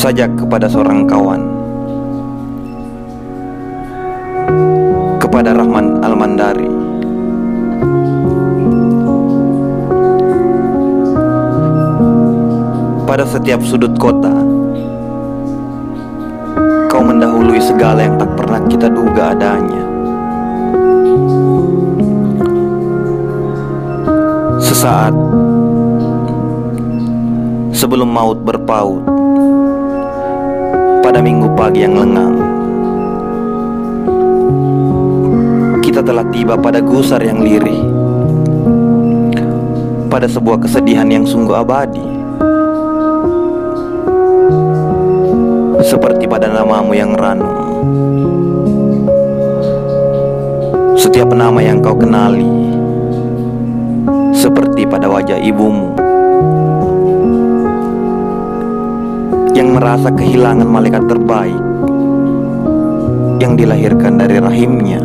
sajak kepada seorang kawan. Kepada Rahman Almandari. Pada setiap sudut kota kau mendahului segala yang tak pernah kita duga adanya. Sesaat sebelum maut berpaut pada minggu pagi yang lengang. Kita telah tiba pada gusar yang lirih, pada sebuah kesedihan yang sungguh abadi. Seperti pada namamu yang ranum, setiap nama yang kau kenali, seperti pada wajah ibumu. Yang merasa kehilangan malaikat terbaik yang dilahirkan dari rahimnya.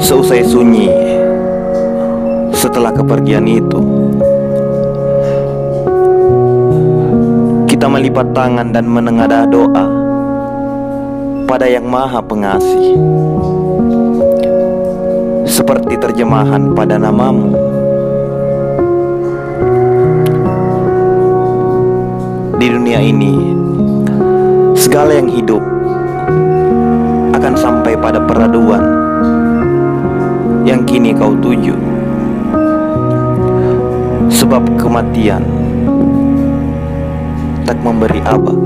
Seusai sunyi setelah kepergian itu, kita melipat tangan dan menengadah doa pada Yang Maha Pengasih, seperti terjemahan pada namamu. Di dunia ini segala yang hidup akan sampai pada peraduan yang kini kau tuju. Sebab kematian tak memberi abah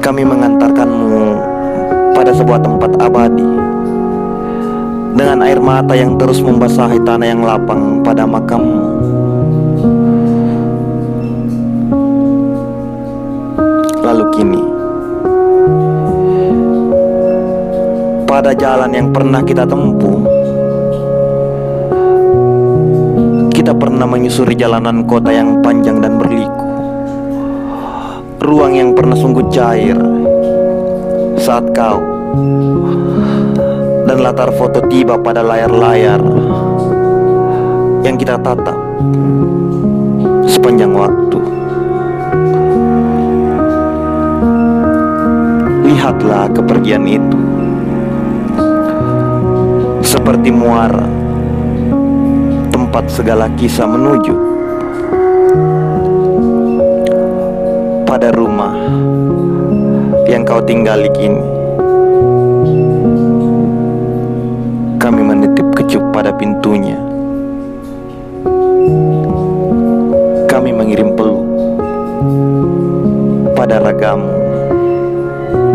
kami mengantarkanmu pada sebuah tempat abadi dengan air mata yang terus membasahi tanah yang lapang pada makammu. Lalu kini, pada jalan yang pernah kita tempuh, kita pernah menyusuri jalanan kota yang panjang dan berliku, ruang yang pernah sungguh cair saat kau dan latar foto tiba pada layar-layar yang kita tatap sepanjang waktu. Lihatlah kepergian itu seperti muara tempat segala kisah menuju pada rumah yang kau tinggali kini. Pada pintunya. Kami mengirim peluk pada ragamu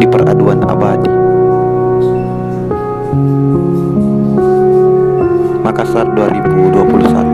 di peraduan abadi. Makassar 2021